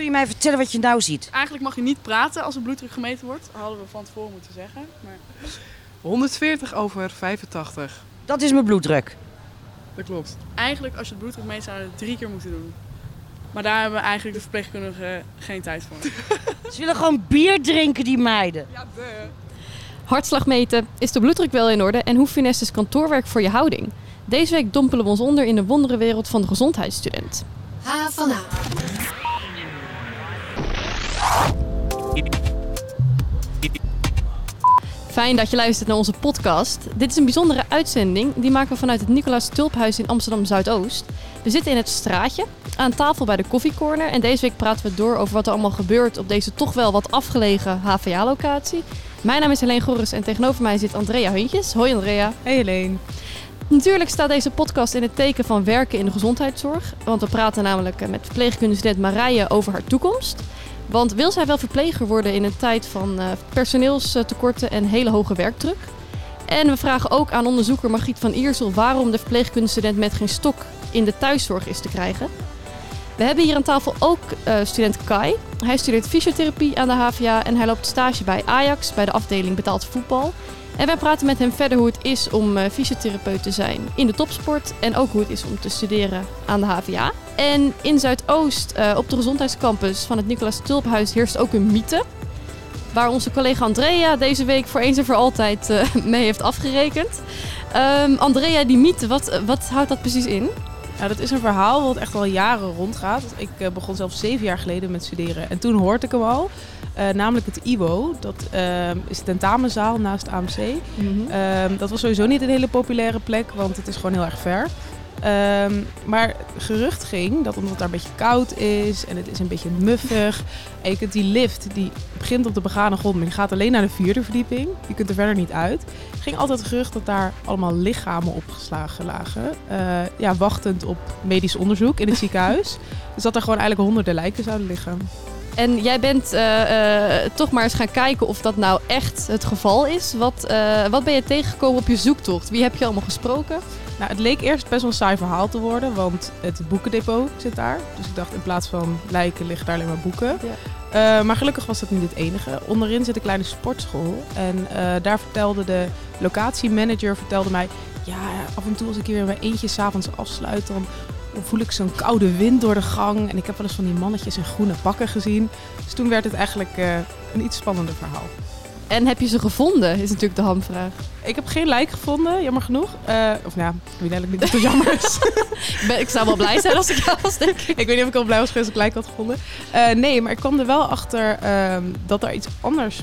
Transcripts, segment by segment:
Kun je mij vertellen wat je nou ziet? Eigenlijk mag je niet praten als er bloeddruk gemeten wordt. Dat hadden we van tevoren moeten zeggen. Maar 140 over 85. Dat is mijn bloeddruk. Dat klopt. eigenlijk als je het bloeddruk meet zou je het drie keer moeten doen. Maar daar hebben eigenlijk de verpleegkundigen geen tijd voor. Ze willen gewoon bier drinken, die meiden. Ja, de. Hartslag meten. Is de bloeddruk wel in orde? En hoe funest is kantoorwerk voor je houding? Deze week dompelen we ons onder in de wonderenwereld van de gezondheidsstudent. H van. Fijn dat je luistert naar onze podcast. Dit is een bijzondere uitzending. Die maken we vanuit het Nicolaas Tulphuis in Amsterdam Zuidoost. We zitten in het straatje aan tafel bij de koffiecorner. En deze week praten we door over wat er allemaal gebeurt op deze toch wel wat afgelegen HVA-locatie. Mijn naam is Helene Gorris en tegenover mij zit Andrea Huntjes. Hoi Andrea. Hey Helene. Natuurlijk staat deze podcast in het teken van werken in de gezondheidszorg. Want we praten namelijk met verpleegkundestudent Marije over haar toekomst. Want wil zij wel verpleger worden in een tijd van eh, personeelstekorten en hele hoge werkdruk? En we vragen ook aan onderzoeker Margriet van Iersel waarom de verpleegkundestudent met geen stok in de thuiszorg is te krijgen. We hebben hier aan tafel ook eh, student Kai. Hij studeert fysiotherapie aan de HVA en hij loopt stage bij Ajax bij de afdeling betaald voetbal. En wij praten met hem verder hoe het is om eh, fysiotherapeut te zijn in de topsport. En ook hoe het is om te studeren aan de HVA. En in Zuidoost, eh, op de gezondheidscampus van het Nicolaas Tulphuis, heerst ook een mythe. Waar onze collega Andrea deze week voor eens en voor altijd mee heeft afgerekend. Ehm, Andrea, die mythe, wat, wat houdt dat precies in? Ja, dat is een verhaal wat echt al jaren rondgaat. Ik eh, begon zelf zeven jaar geleden met studeren en toen hoorde ik hem al. Eh, namelijk het IWO, dat eh, is de tentamenzaal naast AMC. Ehm, dat was sowieso niet een hele populaire plek, want het is gewoon heel erg ver. Ehm, maar gerucht ging dat omdat het daar een beetje koud is en het is een beetje muffig. En je kunt die lift, die begint op de begane grond, maar die gaat alleen naar de vierde verdieping. Je kunt er verder niet uit. ging altijd het gerucht dat daar allemaal lichamen opgeslagen lagen. eh, ja, wachtend op medisch onderzoek in het ziekenhuis. Dus dat er gewoon eigenlijk honderden lijken zouden liggen. En jij bent eh, eh, toch maar eens gaan kijken of dat nou echt het geval is. Wat, eh, wat ben je tegengekomen op je zoektocht? Wie heb je allemaal gesproken? Nou, het leek eerst best wel een saai verhaal te worden, want het boekendepot zit daar. Dus ik dacht, in plaats van lijken liggen daar alleen maar boeken. Eh, maar gelukkig was dat niet het enige. Onderin zit een kleine sportschool. En eh, daar vertelde de locatiemanager vertelde mij... Ja, af en toe als ik hier in mijn eentje s'avonds afsluit... Dan, dan voel ik zo'n koude wind door de gang. En ik heb wel eens van die mannetjes in groene pakken gezien. Dus toen werd het eigenlijk eh, een iets spannender verhaal. En heb je ze gevonden, is natuurlijk de hamvraag. Ik heb geen lijk gevonden, jammer genoeg. Eh, of nou, ik weet eigenlijk niet dat het jammer is. Ik, ben, ik zou wel blij zijn als ik jou was, denk ik. ik weet niet of ik al blij was geweest dat ik lijk had gevonden. Eh, nee, maar ik kwam er wel achter ehm, dat er iets anders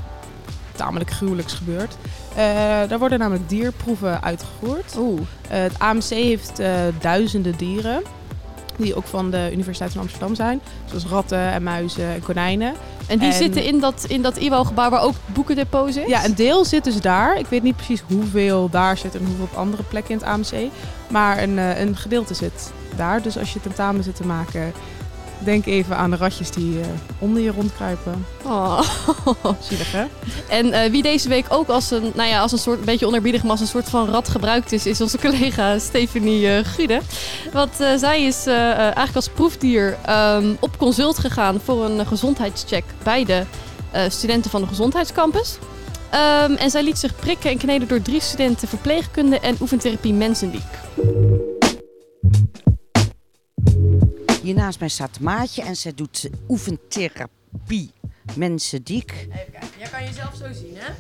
tamelijk gruwelijks gebeurt. Eh, daar worden namelijk dierproeven uitgevoerd. Oeh. Eh, het AMC heeft eh, duizenden dieren. Die ook van de Universiteit van Amsterdam zijn. Zoals ratten en muizen en konijnen. En die En- zitten in dat, in dat IWO-gebouw waar ook boekendepot zit? Ja, een deel zit dus daar. Ik weet niet precies hoeveel daar zit en hoeveel op andere plekken in het AMC. Maar een, eh, een gedeelte zit daar. Dus als je tentamen zit te maken, denk even aan de ratjes die eh, onder je rondkruipen. Oh. Zielig, hè? En eh, wie deze week ook als een, nou ja, als een soort, een beetje onerbiedig, maar als een soort van rat gebruikt is, is onze collega Stephanie eh, Gude. Want zij is eigenlijk als proefdier ehm, op consult gegaan voor een gezondheidscheck bij de studenten van de gezondheidscampus. Ehm, en zij liet zich prikken en kneden door drie studenten verpleegkunde en oefentherapie Mensendiek. Hier naast mij staat Maatje en zij doet oefentherapie. Mensen diek. Even kijken. Jij kan jezelf zo zien, hè?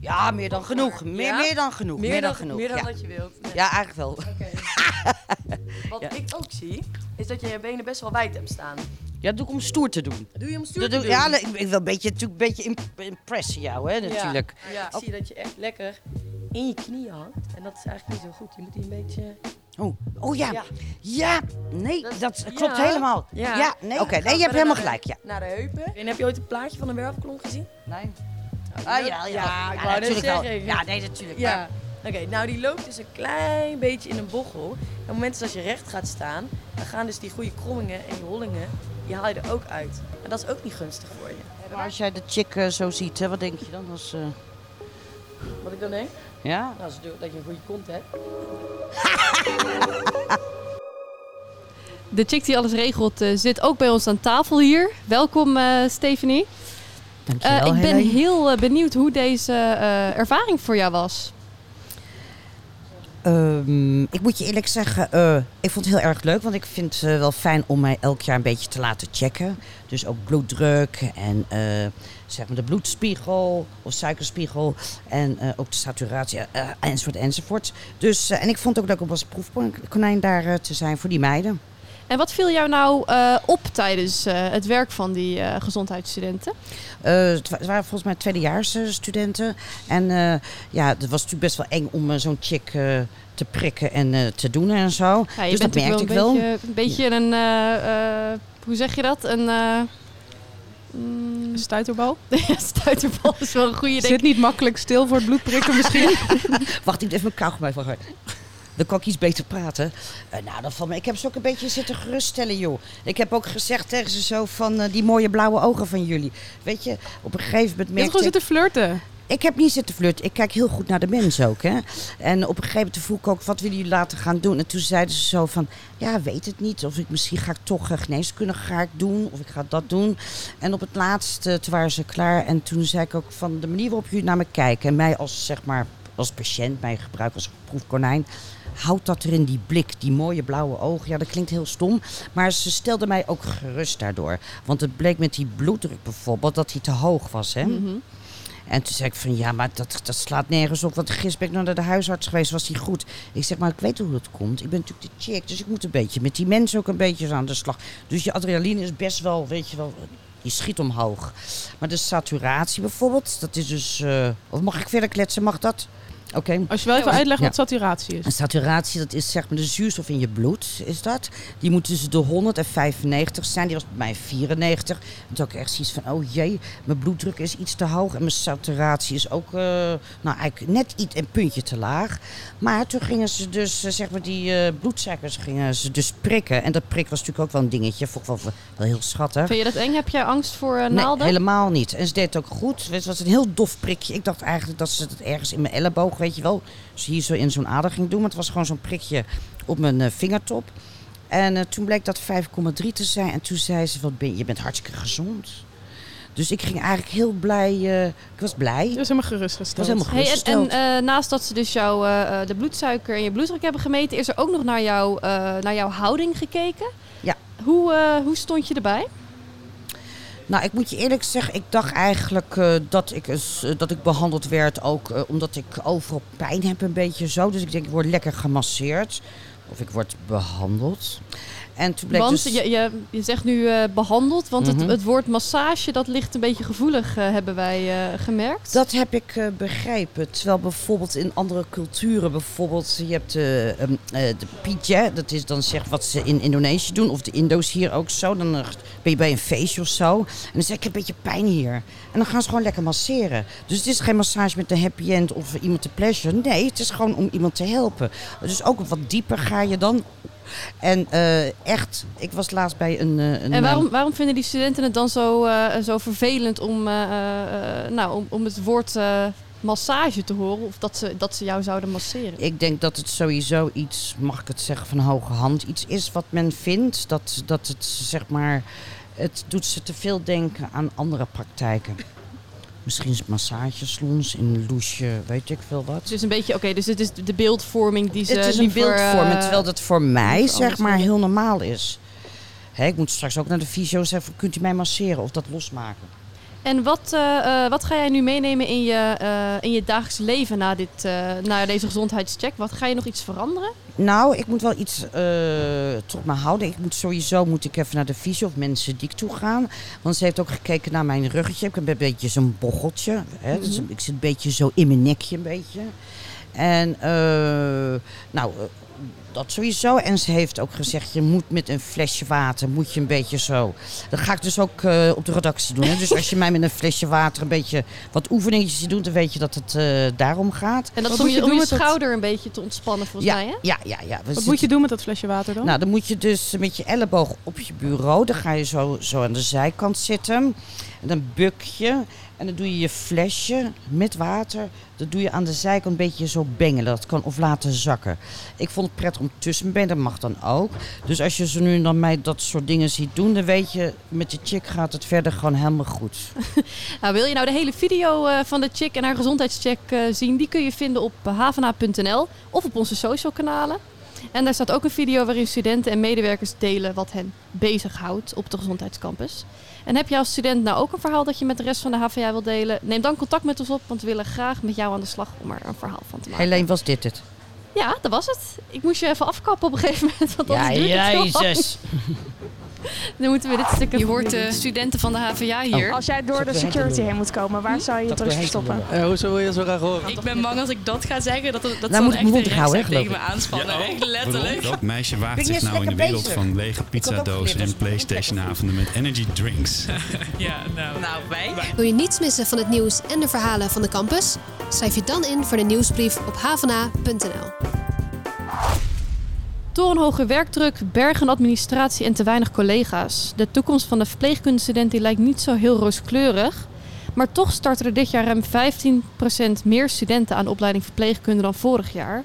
Ja, meer dan genoeg. Meer, Ja? meer dan genoeg. Meer, dan, genoeg. Meer dan ja. dat je wilt. Nee. ja, eigenlijk wel. Wat Ja. ik ook zie, is dat je je benen best wel wijd hebt staan. Ja, dat doe ik om stoer te doen. Doe je om stoer Dat te doe, doen? ja, ik ik wil een beetje, natuurlijk een beetje imp- impressen jou, hè, natuurlijk. Ja, ja, ik zie dat je echt lekker in je knieën hangt. En dat is eigenlijk niet zo goed. Je moet die een beetje... Oh, oh ja. Ja. ja. nee, dat, Dat- klopt ja. helemaal. Ja. Ja, nee, oké, nee, je hebt helemaal gelijk, ja. Naar de heupen. En heb je ooit een plaatje van een wervelklomp gezien? Nee. Ah, ja, ja, ik ja, wou net natuurlijk wel. zeggen. Ja, nee, natuurlijk. Ja. Oké, nou die loopt dus een klein beetje in een bochel. En op het moment dat als je recht gaat staan, dan gaan dus die goede krommingen en die hollingen, die haal je er ook uit. En dat is ook niet gunstig voor je. Maar als jij de chick eh, zo ziet, hè, wat denk je dan? Als, eh, Wat ik dan denk? Ja? Nou, dat je een goede kont hebt. De chick die alles regelt eh, zit ook bij ons aan tafel hier. Welkom uh, Stephanie. Uh, Dankjewel, ik ben Helene. heel uh, benieuwd hoe deze uh, ervaring voor jou was. Um, ik moet je eerlijk zeggen, uh, ik vond het heel erg leuk. Want ik vind het uh, wel fijn om mij elk jaar een beetje te laten checken. Dus ook bloeddruk en uh, zeg maar de bloedspiegel of suikerspiegel. En ook de saturatie enzovoort enzovoort. Dus, en ik vond het ook leuk om als proefkonijn daar te zijn voor die meiden. En wat viel jou nou uh, op tijdens uh, het werk van die uh, gezondheidsstudenten? het waren volgens mij tweedejaars studenten. En ja, het was natuurlijk best wel eng om zo'n chick te prikken en te doen en zo. Ja, je dus bent dat merkte ik wel. Een beetje, een, beetje een hoe zeg je dat? Een mm, stuiterbal? ja, stuiterbal is wel een goede Zit niet makkelijk stil voor het bloedprikken misschien? Wacht, ik even mijn kauwgom even. Dan kan ik iets beter praten. Uh, nou, dat van me. Ik heb ze ook een beetje zitten geruststellen, joh. Ik heb ook gezegd tegen ze zo van uh, die mooie blauwe ogen van jullie. Weet je, op een gegeven moment Je hebt gewoon zitten flirten. Ik heb niet zitten flirten. Ik kijk heel goed naar de mensen ook. Hè. En op een gegeven moment vroeg ik ook, wat willen jullie laten gaan doen? En toen zeiden ze zo van, ja, weet het niet. Of ik misschien ga ik toch uh, geneeskunde ga ik doen. Of ik ga dat doen. En op het laatste, toen waren ze klaar. En toen zei ik ook van, de manier waarop jullie naar me kijken. En mij als, zeg maar, als patiënt, mij gebruiken als proefkonijn houdt dat er in die blik, die mooie blauwe ogen. Ja, dat klinkt heel stom. Maar ze stelde mij ook gerust daardoor. Want het bleek met die bloeddruk bijvoorbeeld dat hij te hoog was. Hè? Mm -hmm. En toen zei ik van ja, maar dat, dat slaat nergens op. Want gisteren ben ik nog naar de huisarts geweest, was hij goed. Ik zeg maar, ik weet hoe het komt. Ik ben natuurlijk de chick, dus ik moet een beetje met die mensen ook een beetje aan de slag. Dus je adrenaline is best wel, weet je wel, die schiet omhoog. Maar de saturatie bijvoorbeeld, dat is dus... Uh, of mag ik verder kletsen, mag dat? Oké. Okay. Als je wel even uitlegt wat saturatie is. En saturatie, dat is zeg maar de zuurstof in je bloed, is dat. Die moet tussen de 100 en 95 zijn. Die was bij mij 94. En toen had ik echt zoiets van, oh jee, mijn bloeddruk is iets te hoog. En mijn saturatie is ook, uh, nou eigenlijk net iets een puntje te laag. Maar toen gingen ze dus, uh, zeg maar die uh, bloedsuikers gingen ze dus prikken. En dat prik was natuurlijk ook wel een dingetje. Vond ik wel, wel heel schattig. Vind je dat eng? Heb jij angst voor nee, naalden? helemaal niet. En ze deed het ook goed. Het was een heel dof prikje. Ik dacht eigenlijk dat ze het ergens in mijn elleboog weet je wel, dus hier zo in zo'n ader ging doen. Maar het was gewoon zo'n prikje op mijn uh, vingertop. En uh, toen bleek dat 5,3 te zijn. En toen zei ze, wat ben je, je bent hartstikke gezond. Dus ik ging eigenlijk heel blij, uh, ik was blij. Je was helemaal gerustgesteld. was helemaal Hey, en gerustgesteld. en uh, naast dat ze dus jou uh, de bloedsuiker en je bloeddruk hebben gemeten, is er ook nog naar, jou, naar jouw houding gekeken? Ja. Hoe, hoe stond je erbij? Nou, ik moet je eerlijk zeggen, ik dacht eigenlijk uh, dat, ik, uh, dat ik behandeld werd ook uh, omdat ik overal pijn heb een beetje zo. Dus ik denk, ik word lekker gemasseerd. Of ik word behandeld. En toen bleek want dus... je, je, je zegt nu uh, behandeld, want Mhm. het, het woord massage dat ligt een beetje gevoelig, uh, hebben wij uh, gemerkt. Dat heb ik begrepen. Terwijl bijvoorbeeld in andere culturen, bijvoorbeeld je hebt uh, um, de pija, dat is dan zeg wat ze in Indonesië doen, of de Indo's hier ook zo. Dan ben je bij een feestje of zo. En dan zeg ik, ik heb een beetje pijn hier. En dan gaan ze gewoon lekker masseren. Dus het is geen massage met een happy end of iemand te pleasure. Nee, het is gewoon om iemand te helpen. Dus ook wat dieper ga je dan. En uh, echt, ik was laatst bij een. Uh, een en waarom, waarom vinden die studenten het dan zo, uh, zo vervelend om, nou, om, om het woord massage te horen? Of dat ze, dat ze jou zouden masseren? Ik denk dat het sowieso iets, mag ik het zeggen, van hoge hand iets is wat men vindt. Dat, dat het zeg maar. Het doet ze te veel denken aan andere praktijken. Misschien massagesalons in Loesje, weet ik veel wat. Dus een beetje, oké, okay, dus het is de beeldvorming die ze Het is een liever, beeldvorming, uh, terwijl dat voor mij zeg maar heel normaal is. Hè, ik moet straks ook naar de fysio zeggen, kunt u mij masseren of dat losmaken? En wat, uh, uh, wat ga jij nu meenemen in je, uh, in je dagelijks leven na, dit, na deze gezondheidscheck? Wat ga je nog iets veranderen? Nou, ik moet wel iets tot me houden. Ik moet sowieso moet ik even naar de fysio of mensen die ik toe gaan. Want ze heeft ook gekeken naar mijn ruggetje. Ik heb een beetje zo'n bocheltje. Hè? Mm -hmm. dus ik zit een beetje zo in mijn nekje een beetje. En nou, dat sowieso. En ze heeft ook gezegd, je moet met een flesje water, moet je een beetje zo. Dat ga ik dus ook uh, op de redactie doen. Hè? Dus als je mij met een flesje water een beetje wat oefeningetjes ziet doen, dan weet je dat het uh, daarom gaat. En dat Wat moet je, je om doen je dat- schouder een beetje te ontspannen volgens Ja, mij, hè? ja, ja, ja. We Wat zitten- moet je doen met dat flesje water dan? Nou, dan moet je dus met je elleboog op je bureau, dan ga je zo, zo aan de zijkant zitten. En En dan buk je en dan doe je je flesje met water. Dat doe je aan de zijkant een beetje zo bengelen. Dat kan of laten zakken. Ik vond het prettig om tussen ben, dat mag dan ook. Dus als je zo nu dan mij dat soort dingen ziet doen, dan weet je, met je chick gaat het verder gewoon helemaal goed. Nou, wil je nou de hele video eh, van de chick en haar gezondheidscheck eh, zien? Die kun je vinden op havana.nl of op onze social kanalen. En daar staat ook een video waarin studenten en medewerkers delen wat hen bezighoudt op de gezondheidscampus. En heb je als student nou ook een verhaal dat je met de rest van de HVA wil delen? Neem dan contact met ons op, want we willen graag met jou aan de slag om er een verhaal van te maken. Helene, was dit het? Ja, dat was het. Ik moest je even afkappen op een gegeven moment, want Ja, jezus. Dan moeten we dit stuk Je hoort de studenten van de HVA hier. Als jij door de security heen moet komen, waar zou je je Dat brug wil hij stoppen? doen. Eh, hoezo wil je zo graag horen? Ik ben bang als ik dat ga zeggen, dat, dat Nou, moet ik echt mond houden, tegen me geloof aanspannen. Echt letterlijk. Welk meisje waagt zich nou in de wereld van lege pizzadozen en Playstation-avonden met energy drinks? Ja, nou. Nou, wij. Wil je niets missen van het nieuws en de verhalen van de campus? Schrijf je dan in voor de nieuwsbrief op havana.nl. Torenhoge werkdruk, bergen administratie en te weinig collega's. De toekomst van de verpleegkundestudent lijkt niet zo heel rooskleurig. Maar toch starten er dit jaar ruim 15% meer studenten aan opleiding verpleegkunde dan vorig jaar.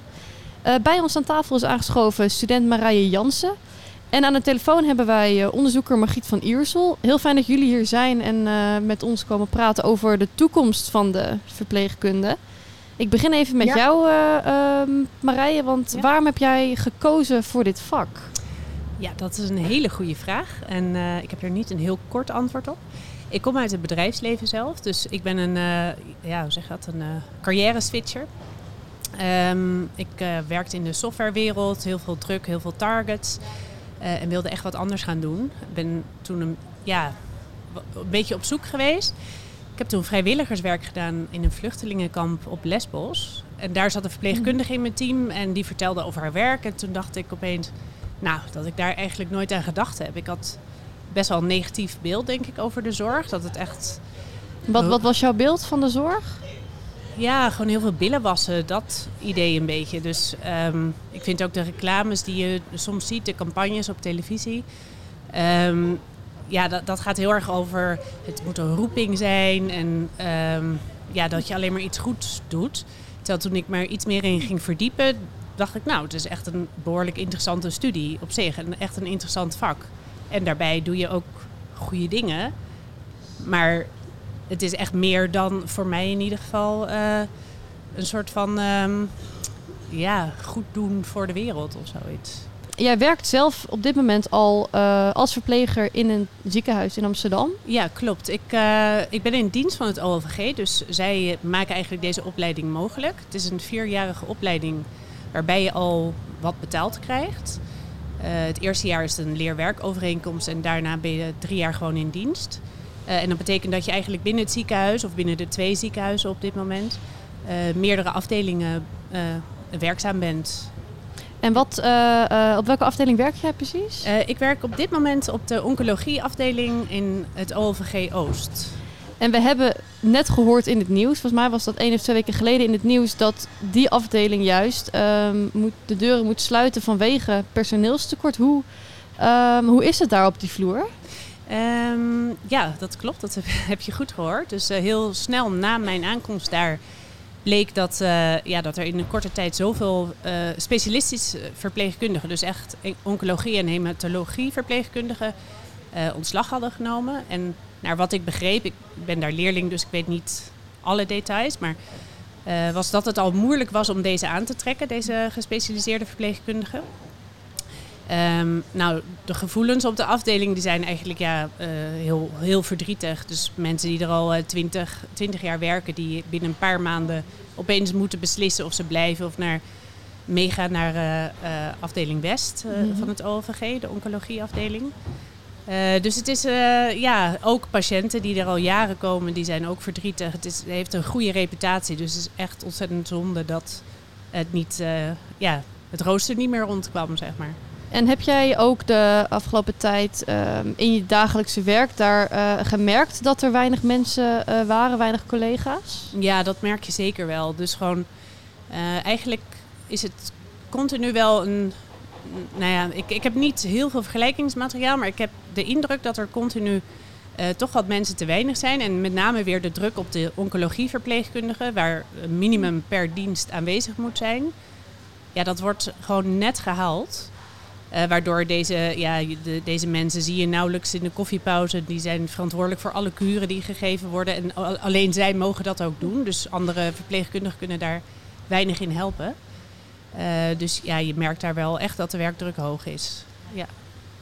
Eh, bij ons aan tafel is aangeschoven student Marije Jansen. En aan de telefoon hebben wij eh, onderzoeker Margriet van Iersel. Heel fijn dat jullie hier zijn en eh, met ons komen praten over de toekomst van de verpleegkunde. Ik begin even met Ja. jou, eh, ehm, Marije, want Ja. waarom heb jij gekozen voor dit vak? Ja, dat is een hele goede vraag. En eh, ik heb er niet een heel kort antwoord op. Ik kom uit het bedrijfsleven zelf, dus ik ben een, eh, ja, hoe zeg je dat, een eh carrière switcher. Ehm, ik eh, werkte in de softwarewereld, heel veel druk, heel veel targets. eh, en wilde echt wat anders gaan doen. Ik ben toen een, ja, een beetje op zoek geweest. Ik heb toen vrijwilligerswerk gedaan in een vluchtelingenkamp op Lesbos. En daar zat een verpleegkundige in mijn team en die vertelde over haar werk. En toen dacht ik opeens, nou, dat ik daar eigenlijk nooit aan gedacht heb. Ik had best wel een negatief beeld, denk ik, over de zorg. Dat het echt, Wat, wat was jouw beeld van de zorg? ja, gewoon heel veel billen wassen. Dat idee een beetje. Dus ehm, ik vind ook de reclames die je soms ziet, de campagnes op televisie. ehm, ja, dat, dat gaat heel erg over het moet een roeping zijn en ehm, ja, dat je alleen maar iets goeds doet. Terwijl toen ik maar iets meer in ging verdiepen, dacht ik, nou, het is echt een behoorlijk interessante studie op zich. En echt een interessant vak. En daarbij doe je ook goede dingen. Maar het is echt meer dan voor mij in ieder geval eh, een soort van ehm, ja, goed doen voor de wereld of zoiets. Jij werkt zelf op dit moment al eh, als verpleger in een ziekenhuis in Amsterdam. Ja, klopt. Ik, eh, ik ben in dienst van het OLVG, dus zij maken eigenlijk deze opleiding mogelijk. Het is een vierjarige opleiding waarbij je al wat betaald krijgt. Eh, het eerste jaar is een leerwerkovereenkomst en daarna ben je drie jaar gewoon in dienst. En dat betekent dat je eigenlijk binnen het ziekenhuis of binnen de twee ziekenhuizen op dit moment meerdere afdelingen werkzaam bent. En wat, eh, eh, op welke afdeling werk jij precies? Eh, ik werk op dit moment op de oncologieafdeling in het OLVG Oost. En we hebben net gehoord in het nieuws, volgens mij was dat één of twee weken geleden in het nieuws, dat die afdeling juist ehm, moet, de deuren moet sluiten vanwege personeelstekort. Hoe, ehm, hoe is het daar op die vloer? Ehm, ja, dat klopt. Dat heb, je goed gehoord. Dus heel snel na mijn aankomst daar bleek dat, eh, ja, dat er in een korte tijd zoveel eh specialistische verpleegkundigen, dus echt oncologie en hematologie verpleegkundigen, eh, ontslag hadden genomen. En naar wat ik begreep, ik ben daar leerling, dus ik weet niet alle details, maar was dat het al moeilijk was om deze aan te trekken, deze gespecialiseerde verpleegkundigen. Ehm, nou, de gevoelens op de afdeling die zijn eigenlijk ja, eh, heel, heel verdrietig. Dus mensen die er al eh, 20, 20 jaar werken, die binnen een paar maanden opeens moeten beslissen of ze blijven of naar, meegaan naar eh, afdeling West Mhm. van het OLVG, de oncologieafdeling. Dus het is ja, ook patiënten die er al jaren komen, die zijn ook verdrietig. Het, is, het heeft een goede reputatie, dus het is echt ontzettend zonde dat het niet, ja, het rooster niet meer rondkwam, zeg maar. En heb jij ook de afgelopen tijd ehm, in je dagelijkse werk daar eh, gemerkt dat er weinig mensen eh, waren, weinig collega's? Ja, dat merk je zeker wel. Dus gewoon, eh, eigenlijk is het continu wel een. Nou ja, ik, ik heb niet heel veel vergelijkingsmateriaal, maar ik heb de indruk dat er continu toch wat mensen te weinig zijn. En met name weer de druk op de oncologieverpleegkundigen, waar een minimum per dienst aanwezig moet zijn. Ja, dat wordt gewoon net gehaald. Eh, waardoor deze, ja, de, deze mensen zie je nauwelijks in de koffiepauze. Die zijn verantwoordelijk voor alle kuren die gegeven worden. En al- alleen zij mogen dat ook doen. Dus andere verpleegkundigen kunnen daar weinig in helpen. Eh, dus ja, je merkt daar wel echt dat de werkdruk hoog is. Ja.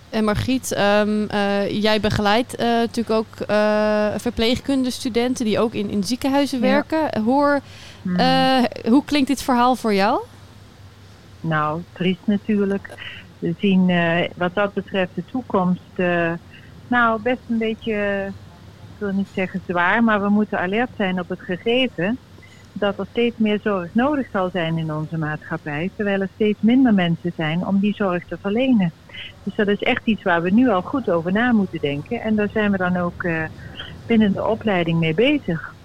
En Margriet, ehm, eh, jij begeleidt eh, natuurlijk ook eh verpleegkundestudenten die ook in, in ziekenhuizen Ja. werken. Hoor, eh, hoe klinkt dit verhaal voor jou? Nou, triest natuurlijk. We zien eh, wat dat betreft de toekomst, eh, nou best een beetje, ik wil niet zeggen zwaar, maar we moeten alert zijn op het gegeven dat er steeds meer zorg nodig zal zijn in onze maatschappij, terwijl er steeds minder mensen zijn om die zorg te verlenen. Dus dat is echt iets waar we nu al goed over na moeten denken en daar zijn we dan ook eh, binnen de opleiding mee bezig.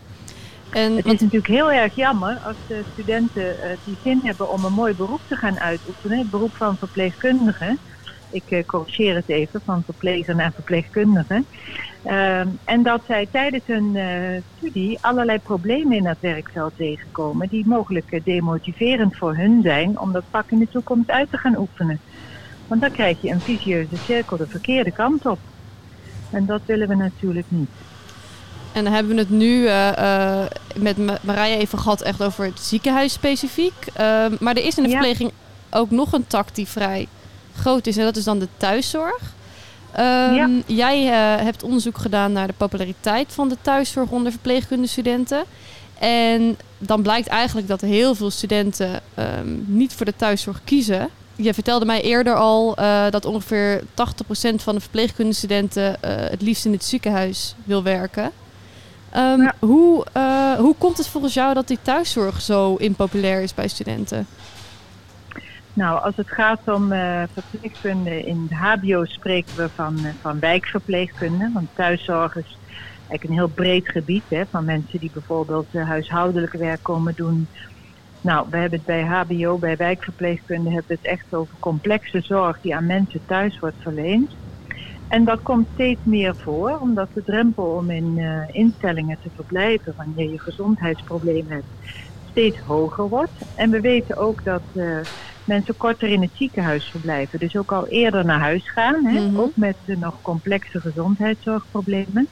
En, het is natuurlijk heel erg jammer als de studenten eh, die zin hebben om een mooi beroep te gaan uitoefenen, het beroep van verpleegkundige. Ik eh, corrigeer het even, van verpleger naar verpleegkundige. Ehm, en dat zij tijdens hun eh, studie allerlei problemen in het werkveld tegenkomen die mogelijk demotiverend voor hun zijn om dat vak in de toekomst uit te gaan oefenen. Want dan krijg je een vicieuze cirkel de verkeerde kant op. En dat willen we natuurlijk niet. En dan hebben we het nu eh, eh, met Ma- Marije even gehad echt over het ziekenhuis specifiek. Ehm, maar er is in de Ja. verpleging ook nog een tak die vrij groot is. En dat is dan de thuiszorg. Ehm, Ja. Jij eh, hebt onderzoek gedaan naar de populariteit van de thuiszorg onder verpleegkundestudenten. En dan blijkt eigenlijk dat heel veel studenten ehm, niet voor de thuiszorg kiezen. Je vertelde mij eerder al dat ongeveer 80% van de verpleegkundestudenten het liefst in het ziekenhuis wil werken. Ehm, hoe, eh, hoe komt het volgens jou dat die thuiszorg zo impopulair is bij studenten? Nou, als het gaat om eh, verpleegkunde in de HBO spreken we van, eh, van wijkverpleegkunde. Want thuiszorg is eigenlijk een heel breed gebied hè, van mensen die bijvoorbeeld huishoudelijk werk komen doen. Nou, we hebben het bij HBO, bij wijkverpleegkunde, hebben we het echt over complexe zorg die aan mensen thuis wordt verleend. En dat komt steeds meer voor, omdat de drempel om in eh, instellingen te verblijven wanneer je gezondheidsproblemen hebt steeds hoger wordt. En we weten ook dat eh, mensen korter in het ziekenhuis verblijven, dus ook al eerder naar huis gaan, hè, ook met de nog complexe gezondheidszorgproblemen.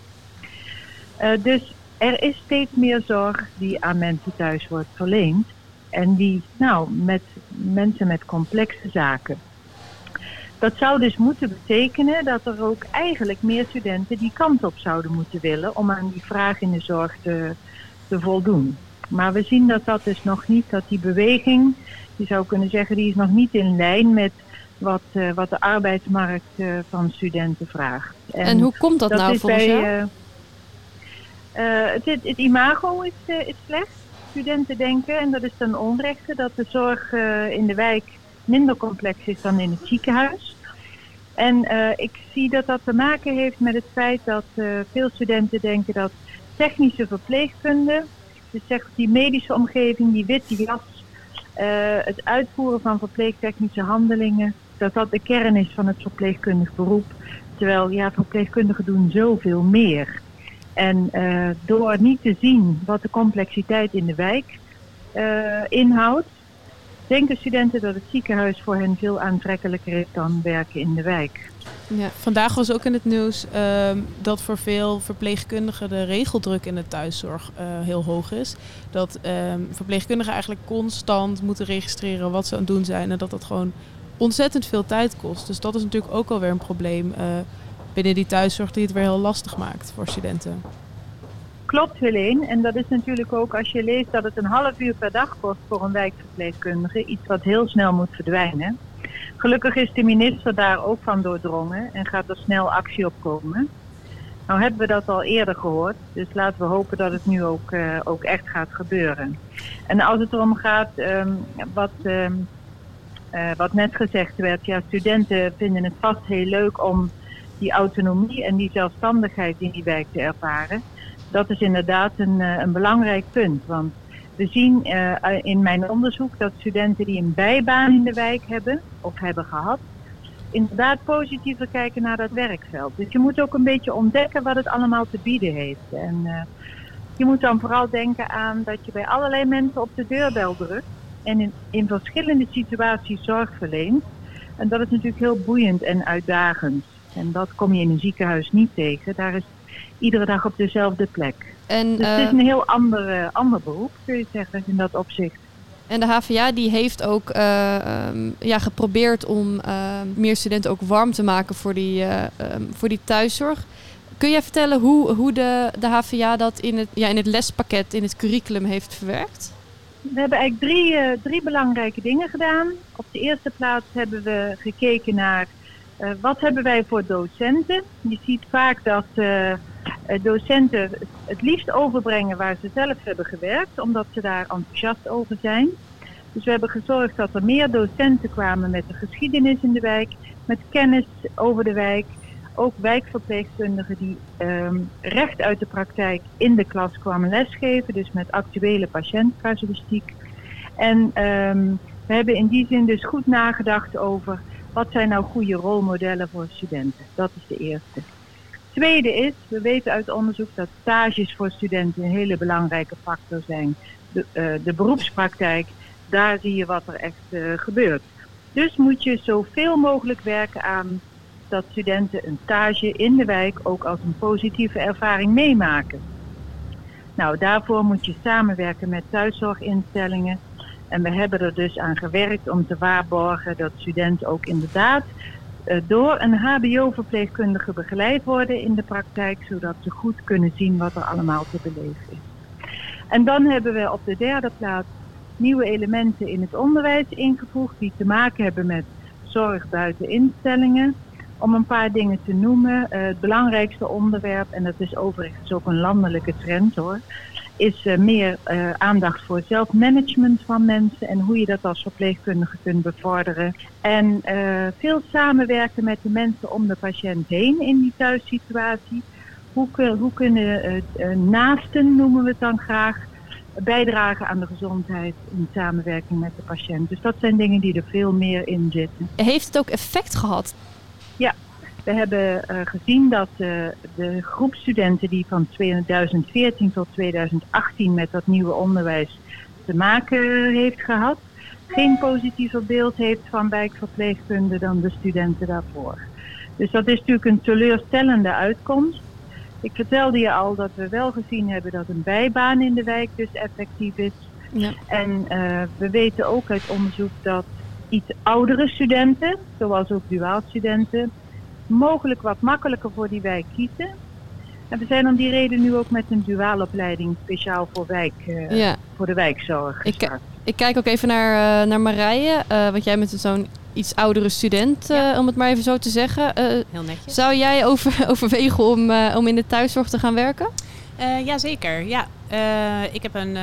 Eh, dus er is steeds meer zorg die aan mensen thuis wordt verleend en die, nou, met mensen met complexe zaken. Dat zou dus moeten betekenen dat er ook eigenlijk meer studenten die kant op zouden moeten willen om aan die vraag in de zorg te, te voldoen. Maar we zien dat dat dus nog niet, dat die beweging, je zou kunnen zeggen, die is nog niet in lijn met wat, eh, wat de arbeidsmarkt eh, van studenten vraagt. En hoe komt dat nou is volgens jou? eh, het, het, imago is, is slecht. Studenten denken, en dat is dan onrechte, dat de zorg in de wijk minder complex is dan in het ziekenhuis. En eh, ik zie dat dat te maken heeft met het feit dat eh, veel studenten denken dat technische verpleegkunde, dus zeg die medische omgeving, die witte jas, eh, het uitvoeren van verpleegtechnische handelingen, dat dat de kern is van het verpleegkundig beroep. Terwijl ja, verpleegkundigen doen zoveel meer. En door niet te zien wat de complexiteit in de wijk inhoudt, denken studenten dat het ziekenhuis voor hen veel aantrekkelijker is dan werken in de wijk. Ja. Vandaag was ook in het nieuws ehm, dat voor veel verpleegkundigen de regeldruk in de thuiszorg eh, heel hoog is. Dat ehm, verpleegkundigen eigenlijk constant moeten registreren wat ze aan het doen zijn en dat dat gewoon ontzettend veel tijd kost. Dus dat is natuurlijk ook alweer een probleem eh, binnen die thuiszorg die het weer heel lastig maakt voor studenten. Klopt Helene, en dat is natuurlijk ook als je leest dat het een half uur per dag kost voor een wijkverpleegkundige, iets wat heel snel moet verdwijnen. Gelukkig is de minister daar ook van doordrongen en gaat er snel actie op komen. Nou hebben we dat al eerder gehoord, dus laten we hopen dat het nu ook, eh, ook echt gaat gebeuren. En als het erom gaat, ehm, wat, ehm, eh, wat net gezegd werd, ja, studenten vinden het vast heel leuk om die autonomie en die zelfstandigheid in die wijk te ervaren. Dat is inderdaad een, eh, een belangrijk punt, want we zien eh, in mijn onderzoek dat studenten die een bijbaan in de wijk hebben of hebben gehad, inderdaad positiever kijken naar dat werkveld. Dus je moet ook een beetje ontdekken wat het allemaal te bieden heeft. En je moet dan vooral denken aan dat je bij allerlei mensen op de deurbel drukt en in, in verschillende situaties zorg verleent. En dat is natuurlijk heel boeiend en uitdagend. En dat kom je in een ziekenhuis niet tegen. Daar is iedere dag op dezelfde plek. En, dus het is een heel ander, ander beroep, kun je zeggen, in dat opzicht. En de HVA die heeft ook uh, um, ja, geprobeerd om uh, meer studenten ook warm te maken voor die, uh, um, voor die thuiszorg. Kun jij vertellen hoe, hoe de, de HVA dat in het, ja, in het lespakket, in het curriculum heeft verwerkt? We hebben eigenlijk drie, drie belangrijke dingen gedaan. Op de eerste plaats hebben we gekeken naar wat hebben wij voor docenten. Je ziet vaak dat docenten het liefst overbrengen waar ze zelf hebben gewerkt, omdat ze daar enthousiast over zijn. Dus we hebben gezorgd dat er meer docenten kwamen met de geschiedenis in de wijk, met kennis over de wijk. Ook wijkverpleegkundigen die um, recht uit de praktijk in de klas kwamen lesgeven, dus met actuele patiëntcasuïstiek. En um, we hebben in die zin dus goed nagedacht over wat zijn nou goede rolmodellen voor studenten. Dat is de eerste. Tweede is, we weten uit onderzoek dat stages voor studenten een hele belangrijke factor zijn. De, uh, de beroepspraktijk, daar zie je wat er echt uh, gebeurt. Dus moet je zoveel mogelijk werken aan dat studenten een stage in de wijk ook als een positieve ervaring meemaken. Nou, daarvoor moet je samenwerken met thuiszorginstellingen. En we hebben er dus aan gewerkt om te waarborgen dat studenten ook inderdaad door een HBO-verpleegkundige begeleid worden in de praktijk, zodat ze goed kunnen zien wat er allemaal te beleven is. En dan hebben we op de derde plaats nieuwe elementen in het onderwijs ingevoegd die te maken hebben met zorg buiten instellingen. Om een paar dingen te noemen, uh, het belangrijkste onderwerp, en dat is overigens ook een landelijke trend hoor, is uh, meer uh, aandacht voor zelfmanagement van mensen en hoe je dat als verpleegkundige kunt bevorderen. En veel samenwerken met de mensen om de patiënt heen in die thuissituatie. Hoe, hoe kunnen naasten, noemen we het dan graag, bijdragen aan de gezondheid in samenwerking met de patiënt. Dus dat zijn dingen die er veel meer in zitten. Heeft het ook effect gehad? Ja, we hebben uh, gezien dat uh, de groep studenten die van 2014 tot 2018 met dat nieuwe onderwijs te maken heeft gehad, geen positiever beeld heeft van wijkverpleegkunde dan de studenten daarvoor. Dus dat is natuurlijk een teleurstellende uitkomst. Ik vertelde je al dat we wel gezien hebben dat een bijbaan in de wijk dus effectief is. Ja. En uh, we weten ook uit onderzoek dat iets oudere studenten, zoals ook duaalstudenten, mogelijk wat makkelijker voor die wijk kiezen. En we zijn om die reden nu ook met een duaalopleiding speciaal voor, wijk, uh, ja. voor de wijkzorg ik, ik, kijk ook even naar, uh, naar Marije, uh, want jij bent zo'n iets oudere student, ja. om het maar even zo te zeggen. Heel netjes. Zou jij over, overwegen om, om in de thuiszorg te gaan werken? Uh, Jazeker, ja. Uh, ik heb een uh,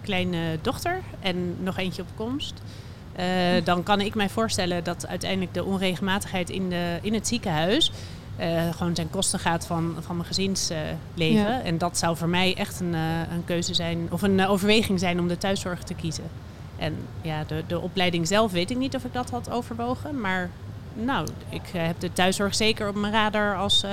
kleine dochter en nog eentje op komst. Dan kan ik mij voorstellen dat uiteindelijk de onregelmatigheid in, de, in het ziekenhuis gewoon ten koste gaat van, van mijn gezinsleven. Ja. En dat zou voor mij echt een, een keuze zijn, of een overweging zijn om de thuiszorg te kiezen. En ja, de, de opleiding zelf weet ik niet of ik dat had overwogen. Maar nou, ik heb de thuiszorg zeker op mijn radar als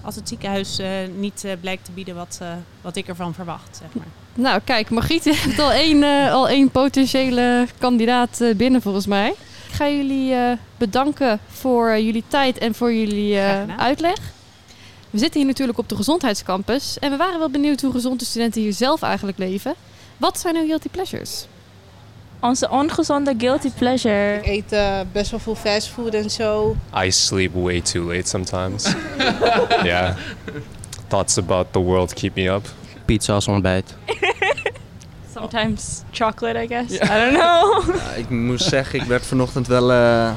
als het ziekenhuis niet blijkt te bieden wat, wat ik ervan verwacht. Zeg maar. Nou, kijk, Margriet heeft al één, al één potentiële kandidaat binnen volgens mij. Ik ga jullie bedanken voor jullie tijd en voor jullie uitleg. We zitten hier natuurlijk op de gezondheidscampus en we waren wel benieuwd hoe gezond de studenten hier zelf eigenlijk leven. Wat zijn hun guilty pleasures? Onze ongezonde guilty pleasure. Ik eet uh, best wel veel fastfood en zo. I sleep way too late sometimes. yeah. Thoughts about the world keep me up. Pizza als ontbijt. Sometimes chocolate, I guess. Yeah. I don't know. ja, ik moest zeggen, ik werd vanochtend wel uh,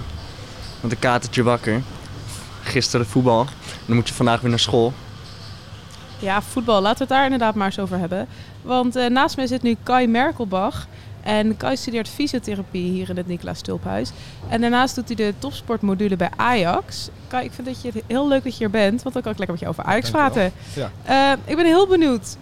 met een katertje wakker. Gisteren voetbal. Dan moet je vandaag weer naar school. Ja, voetbal. Laten we het daar inderdaad maar eens over hebben. Want uh, naast mij zit nu Kai Merkelbach. En Kai studeert fysiotherapie hier in het Nicolaas Stulphuis. En daarnaast doet hij de topsportmodule bij Ajax. Kai, ik vind dat je het heel leuk dat je hier bent, want dan kan ik lekker met je over Ajax praten. Ja. Eh, ik ben heel benieuwd.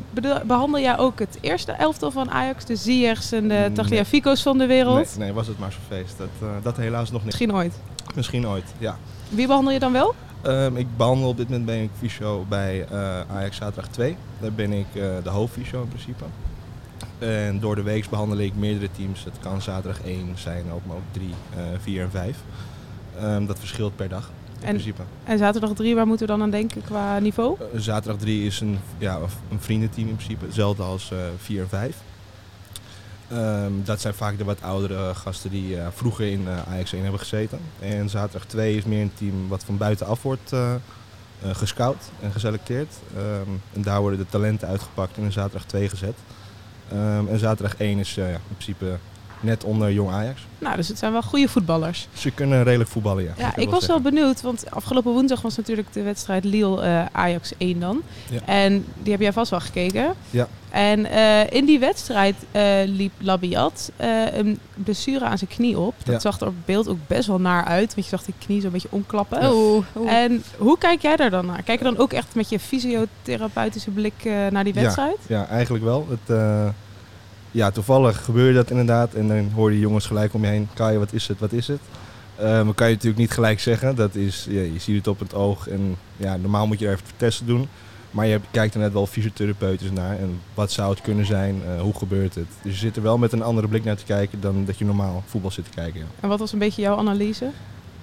Behandel jij ook het eerste elftal van Ajax, de Ziyechs en de. Tagliafico's van de wereld? Nee, nee, was het maar zo'n feest. Dat, eh, dat helaas nog niet. Misschien ooit. Misschien ooit, ja. Wie behandel je dan wel? Ehm, ik behandel op dit moment ben ik fysio bij eh, Ajax Zaterdag 2. Daar ben ik de hoofdfysio in principe. En door de week behandel ik meerdere teams. Het kan zaterdag 1 zijn, ook, maar ook 3, 4 en 5. Ehm, dat verschilt per dag in En, principe. en zaterdag 3, waar moeten we dan aan denken qua niveau? Eh, zaterdag 3 is een, ja, een vriendenteam in principe, hetzelfde als 4 en 5. Ehm, dat zijn vaak de wat oudere gasten die eh, vroeger in eh, Ajax 1 hebben gezeten. En zaterdag 2 is meer een team wat van buitenaf wordt eh, eh, gescout en geselecteerd. Ehm, en daar worden de talenten uitgepakt en in zaterdag 2 gezet. Ehm, en zaterdag 1 is eh, in principe net onder Jong Ajax. Nou, dus het zijn wel goede voetballers. Ze kunnen redelijk voetballen, ja. Ja, ik was wel benieuwd, want afgelopen woensdag was natuurlijk de wedstrijd Lille-Ajax 1 dan. Ja. En die heb jij vast wel gekeken. Ja. En eh, in die wedstrijd eh, liep Labiat eh, een blessure aan zijn knie op. Dat Ja. zag er op beeld ook best wel naar uit, want je zag die knie zo'n beetje omklappen. Ja. Oeh, oeh. En hoe kijk jij daar dan naar? Kijk je dan ook echt met je fysiotherapeutische blik eh, naar die wedstrijd? Ja, ja eigenlijk wel. Het, eh, ja, toevallig gebeurde dat inderdaad. En dan hoor je jongens gelijk om je heen. Kai, wat is het, wat is het? Eh, maar kan je natuurlijk niet gelijk zeggen. Dat is, ja, je ziet het op het oog. En ja, normaal moet je er even testen doen. Maar je kijkt er net wel fysiotherapeutisch naar. En wat zou het kunnen zijn? eh, hoe gebeurt het? Dus je zit er wel met een andere blik naar te kijken dan dat je normaal voetbal zit te kijken. Ja. En wat was een beetje jouw analyse?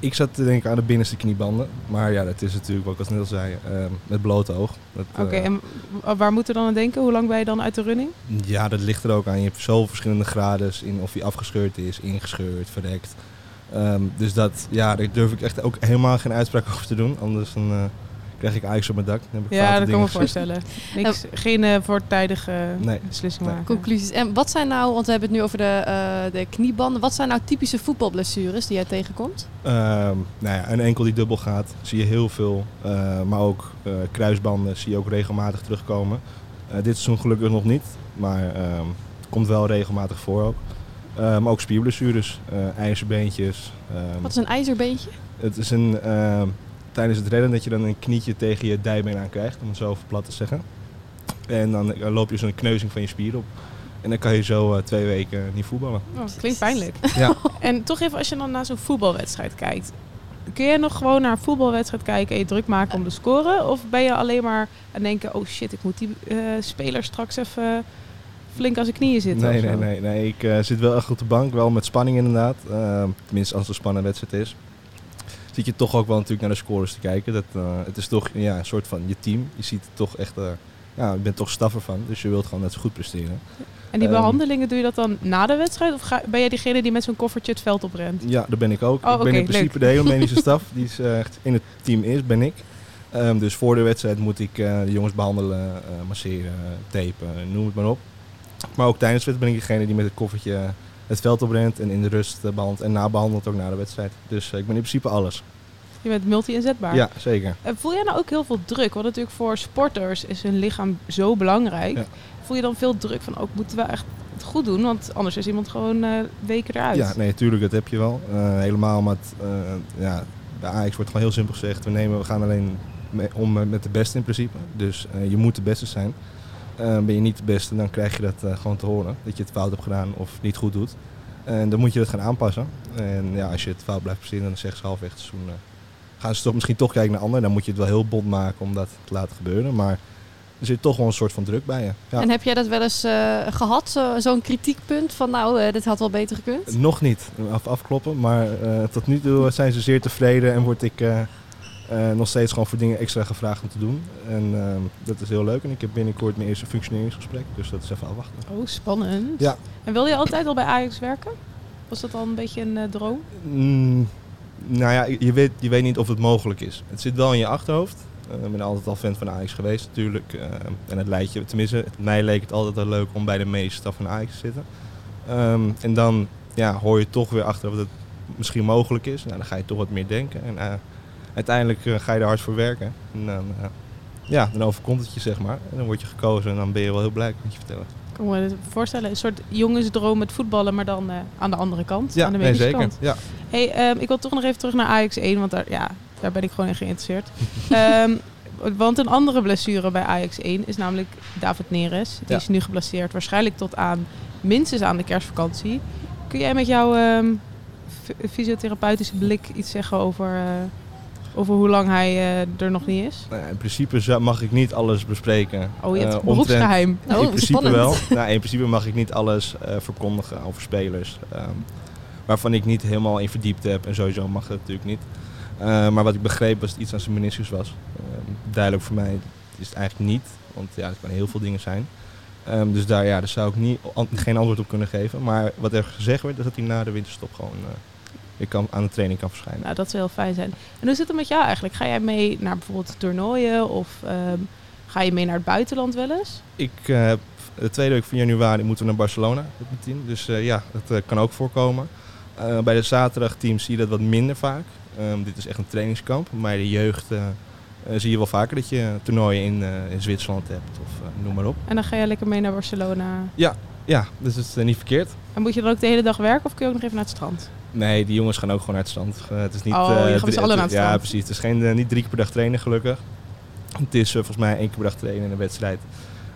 Ik zat te denken aan de binnenste kniebanden. Maar ja, dat is natuurlijk, wat ik als net al zei, eh, met blote oog. Oké, eh, en waar moeten we dan aan denken? Hoe lang ben je dan uit de running? Ja, dat ligt er ook aan. Je hebt zoveel verschillende graden in of hij afgescheurd is, ingescheurd, verrekt. Ehm, dus dat, ja, daar durf ik echt ook helemaal geen uitspraak over te doen. Anders dan, eh, krijg ik ijs op mijn dak. Dan heb ik Ja, dat kan me voorstellen. Niks, geen eh, voortijdige Nee. beslissing Nee. maken. Conclusies. En wat zijn nou, want we hebben het nu over de, eh, de kniebanden. Wat zijn nou typische voetbalblessures die jij tegenkomt? Ehm, nou ja, een enkel die dubbel gaat, zie je heel veel. Eh, maar ook eh, kruisbanden zie je ook regelmatig terugkomen. Eh, dit seizoen gelukkig nog niet, maar ehm, het komt wel regelmatig voor ook. Eh, maar ook spierblessures, eh, ijzerbeentjes. ehm, Wat is een ijzerbeentje? Het is een, ehm, tijdens het redden dat je dan een knietje tegen je dijbeen aan krijgt, om het zo plat te zeggen. En dan eh, loop je zo'n kneuzing van je spier op. En dan kan je zo eh, twee weken niet voetballen. Oh, klinkt pijnlijk. Ja. En toch even als je dan naar zo'n voetbalwedstrijd kijkt. Kun je nog gewoon naar een voetbalwedstrijd kijken en je druk maken om de score? Of ben je alleen maar aan het denken, oh shit, ik moet die eh, speler straks even flink aan zijn knieën zitten? Nee, nee, nee, nee. Ik eh, zit wel echt op de bank, wel met spanning inderdaad. Ehm, tenminste, als het een spannende wedstrijd is. Zit je toch ook wel natuurlijk naar de scores te kijken. Dat, eh, het is toch ja, een soort van je team. Je ziet het toch echt, eh, ja, je bent toch staffer van. Dus je wilt gewoon net zo goed presteren. En die Ehm, behandelingen, doe je dat dan na de wedstrijd? Of ga- ben jij diegene die met zo'n koffertje het veld oprent? Ja, daar ben ik ook. Oh, ik ben in principe leuk. de hele medische staf die is, eh, echt in het team is, ben ik. Ehm, dus voor de wedstrijd moet ik de jongens behandelen, eh, masseren, tapen, noem het maar op. Maar ook tijdens de wedstrijd ben ik degene die met het koffertje het veld oprent en in de rust eh, behandelt en nabehandelt ook na de wedstrijd. Dus eh, ik ben in principe alles. Je bent multi-inzetbaar. Ja, zeker. En voel jij nou ook heel veel druk? Want natuurlijk voor sporters is hun lichaam zo belangrijk. Ja. Voel je dan veel druk van, ook moeten we echt het goed doen? Want anders is iemand gewoon eh, weken eruit. Ja, nee, tuurlijk, dat heb je wel. Eh, helemaal, maar het, eh, ja, bij Ajax wordt gewoon heel simpel gezegd. We, nemen, we gaan alleen mee- om eh, met de beste in principe. Dus eh, je moet de beste zijn. Eh, ben je niet de beste, dan krijg je dat eh, gewoon te horen. Dat je het fout hebt gedaan of niet goed doet. En dan moet je dat gaan aanpassen. En ja, als je het fout blijft presteren, dan zeggen ze halfweg het seizoen... eh, gaan ze toch misschien toch kijken naar anderen. Dan moet je het wel heel bond maken om dat te laten gebeuren. Maar er zit toch wel een soort van druk bij je. Ja. En heb jij dat wel eens eh, gehad, zo- zo'n kritiekpunt van nou, dit had wel beter gekund? Nog niet, af, afkloppen. Maar tot nu toe zijn ze zeer tevreden en word ik eh, nog steeds gewoon voor dingen extra gevraagd om te doen. En ehm, dat is heel leuk. En ik heb binnenkort mijn eerste functioneringsgesprek, dus dat is even afwachten. Oh, spannend. Ja. En wil je altijd al bij Ajax werken? Was dat al een beetje een eh, droom? Mm, nou ja, je weet, je weet niet of het mogelijk is. Het zit wel in je achterhoofd. Eh, ik ben altijd al fan van Ajax geweest natuurlijk. En het lijkt je, tenminste, mij leek het altijd wel leuk om bij de meeste staf van Ajax te zitten. Ehm, en dan ja, hoor je toch weer achter dat het misschien mogelijk is. Nou, dan ga je toch wat meer denken. En uiteindelijk eh, ga je er hard voor werken. En dan, eh, ja, dan overkomt het je, zeg maar. En dan word je gekozen en dan ben je wel heel blij, kan ik je vertellen. Ik kan me voorstellen, een soort jongensdroom met voetballen, maar dan eh, aan de andere kant. Ja, aan de nee, medische zeker. kant. Ja. Hey, ehm, ik wil toch nog even terug naar Ajax 1, want daar, ja, daar ben ik gewoon in geïnteresseerd. Ehm, want een andere blessure bij Ajax 1 is namelijk David Neres. Die Ja. is nu geblesseerd, waarschijnlijk tot aan minstens aan de kerstvakantie. Kun jij met jouw ehm, fysiotherapeutische blik iets zeggen over, over hoe lang hij eh, er nog niet is? Nou in principe mag ik niet alles bespreken. Oh, je hebt eh, het beroepsgeheim. Oh, in principe spannend. wel. Nou, in principe mag ik niet alles eh, verkondigen over spelers. ehm, waarvan ik niet helemaal in verdiept heb. En sowieso mag dat natuurlijk niet. Eh, maar wat ik begreep was het iets aan zijn meniscus was. Ehm, duidelijk voor mij is het eigenlijk niet. Want ja, het kan heel veel dingen zijn. Ehm, dus daar, ja, daar zou ik niet, an- geen antwoord op kunnen geven. Maar wat er gezegd werd, is dat hij na de winterstop gewoon eh, weer kan, aan de training kan verschijnen. Nou, dat zou heel fijn zijn. En hoe zit het met jou eigenlijk? Ga jij mee naar bijvoorbeeld toernooien of ehm, ga je mee naar het buitenland wel eens? Ik eh, heb de tweede week van januari moeten we naar Barcelona met mijn team. Dus eh, ja, dat eh, kan ook voorkomen. Eh, bij de zaterdagteams zie je dat wat minder vaak. Ehm, dit is echt een trainingskamp. Maar bij de jeugd eh, eh, zie je wel vaker dat je toernooien in, eh, in Zwitserland hebt of eh, noem maar op. En dan ga je lekker mee naar Barcelona. Ja, ja dus het is eh, niet verkeerd. En moet je dan ook de hele dag werken of kun je ook nog even naar het strand? Nee, die jongens gaan ook gewoon het strand. Eh, het is niet, Oh, je gaat drie- allen naar het Ja, precies. Het is geen, eh, niet drie keer per dag trainen, gelukkig. Het is eh, volgens mij één keer per dag trainen in een wedstrijd.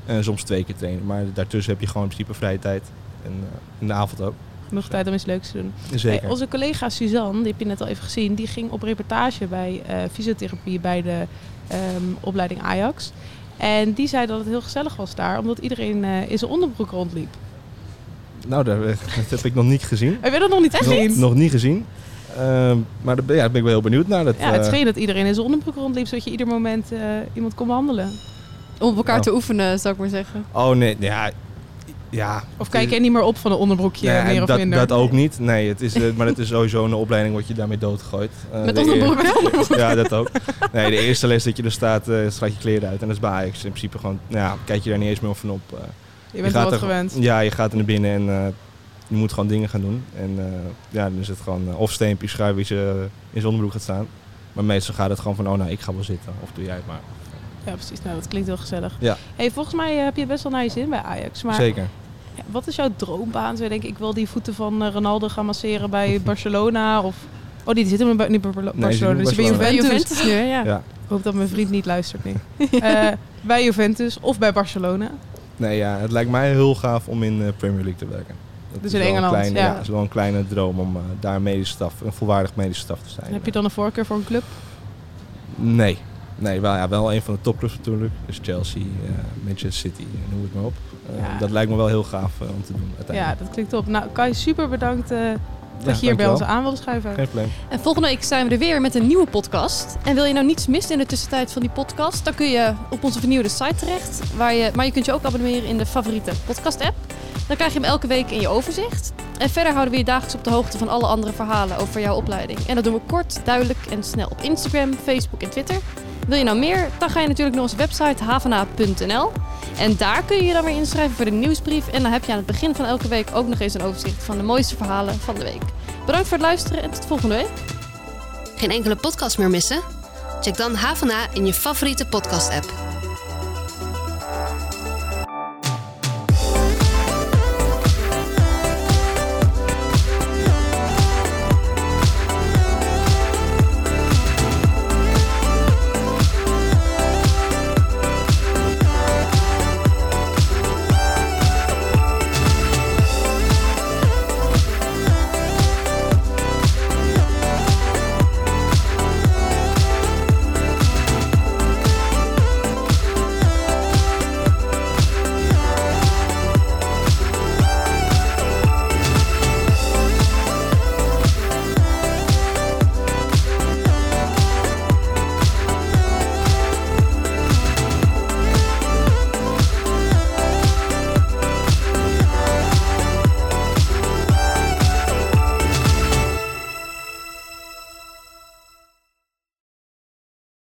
En soms twee keer trainen. Maar daartussen heb je gewoon in principe vrije tijd. En in de avond ook. Genoeg tijd om iets leuks te doen. Zeker. Hey, onze collega Suzanne, die heb je net al even gezien, die ging op reportage bij fysiotherapie bij de ehm, opleiding Ajax. En die zei dat het heel gezellig was daar, omdat iedereen in zijn onderbroek rondliep. Nou, daar, dat heb ik nog niet gezien. Heb je dat nog niet gezien? Nog, nog niet gezien. Ehm, maar daar ben, ja, ben ik wel heel benieuwd naar. Dat, Ja, het eh, scheen dat iedereen in zijn onderbroek rondliep, zodat je ieder moment eh, iemand kon behandelen. Om op elkaar Oh. te oefenen, zou ik maar zeggen. Oh nee, ja. ja Of kijk je niet meer op van een onderbroekje, Nee, meer of dat, minder? dat ook niet. Nee, het is, eh, maar het is sowieso een opleiding word je daarmee doodgegooid. Eh, Met de onderbroek, eer- onderbroek. Ja, dat ook. Nee, de eerste les dat je er staat, eh slaat je kleren uit. En dat is bij Ajax in principe gewoon, ja, kijk je daar niet eens meer van op. eh. Je bent er wat er- gewend. Ja, je gaat er naar binnen en eh, je moet gewoon dingen gaan doen. En eh, ja, dan is het gewoon eh, of steempjes schuiven wie ze in zijn onderbroek gaat staan. Maar meestal gaat het gewoon van, oh nou, ik ga wel zitten. Of doe jij het maar. Ja, precies. Nou, dat klinkt heel gezellig. Ja. Hey, volgens mij heb je best wel naar je zin bij Ajax. Maar Zeker. wat is jouw droombaan? Zou je denken, ik wil die voeten van Ronaldo gaan masseren bij Barcelona? Of... Oh, die zitten bij, niet bij Barlo- Nee, Barcelona, zit bij Barcelona. Juventus. Juventus nu, hè, ja. Ja. Ik hoop dat mijn vriend niet luistert nu. Bij Juventus of bij Barcelona. Nee, ja, het lijkt mij heel gaaf om in de Premier League te werken. Dat Dus is in Engeland, kleine, ja. ja. is wel een kleine droom om eh, daar medische staf, een volwaardig medische staf te zijn. Heb je dan een voorkeur voor een club? Nee. Nee, wel, ja, wel een van de topclubs natuurlijk. Dus Chelsea, eh, Manchester City, eh, noem het maar op. Eh, Ja. Dat lijkt me wel heel gaaf eh, om te doen Ja, uiteindelijk. dat klinkt top. Nou, Kai, super bedankt eh, dat Ja, je hier bij ons aan wilde schuiven. Geen probleem. En volgende week zijn we er weer met een nieuwe podcast. En wil je nou niets missen in de tussentijd van die podcast, dan kun je op onze vernieuwde site terecht. Waar je, maar je kunt je ook abonneren in de favoriete podcast-app. Dan krijg je hem elke week in je overzicht. En verder houden we je dagelijks op de hoogte van alle andere verhalen over jouw opleiding. En dat doen we kort, duidelijk en snel op Instagram, Facebook en Twitter. Wil je nou meer? Dan ga je natuurlijk naar onze website havana.nl. En daar kun je je dan weer inschrijven voor de nieuwsbrief. En dan heb je aan het begin van elke week ook nog eens een overzicht van de mooiste verhalen van de week. Bedankt voor het luisteren en tot volgende week. Geen enkele podcast meer missen? Check dan Havana in je favoriete podcast-app.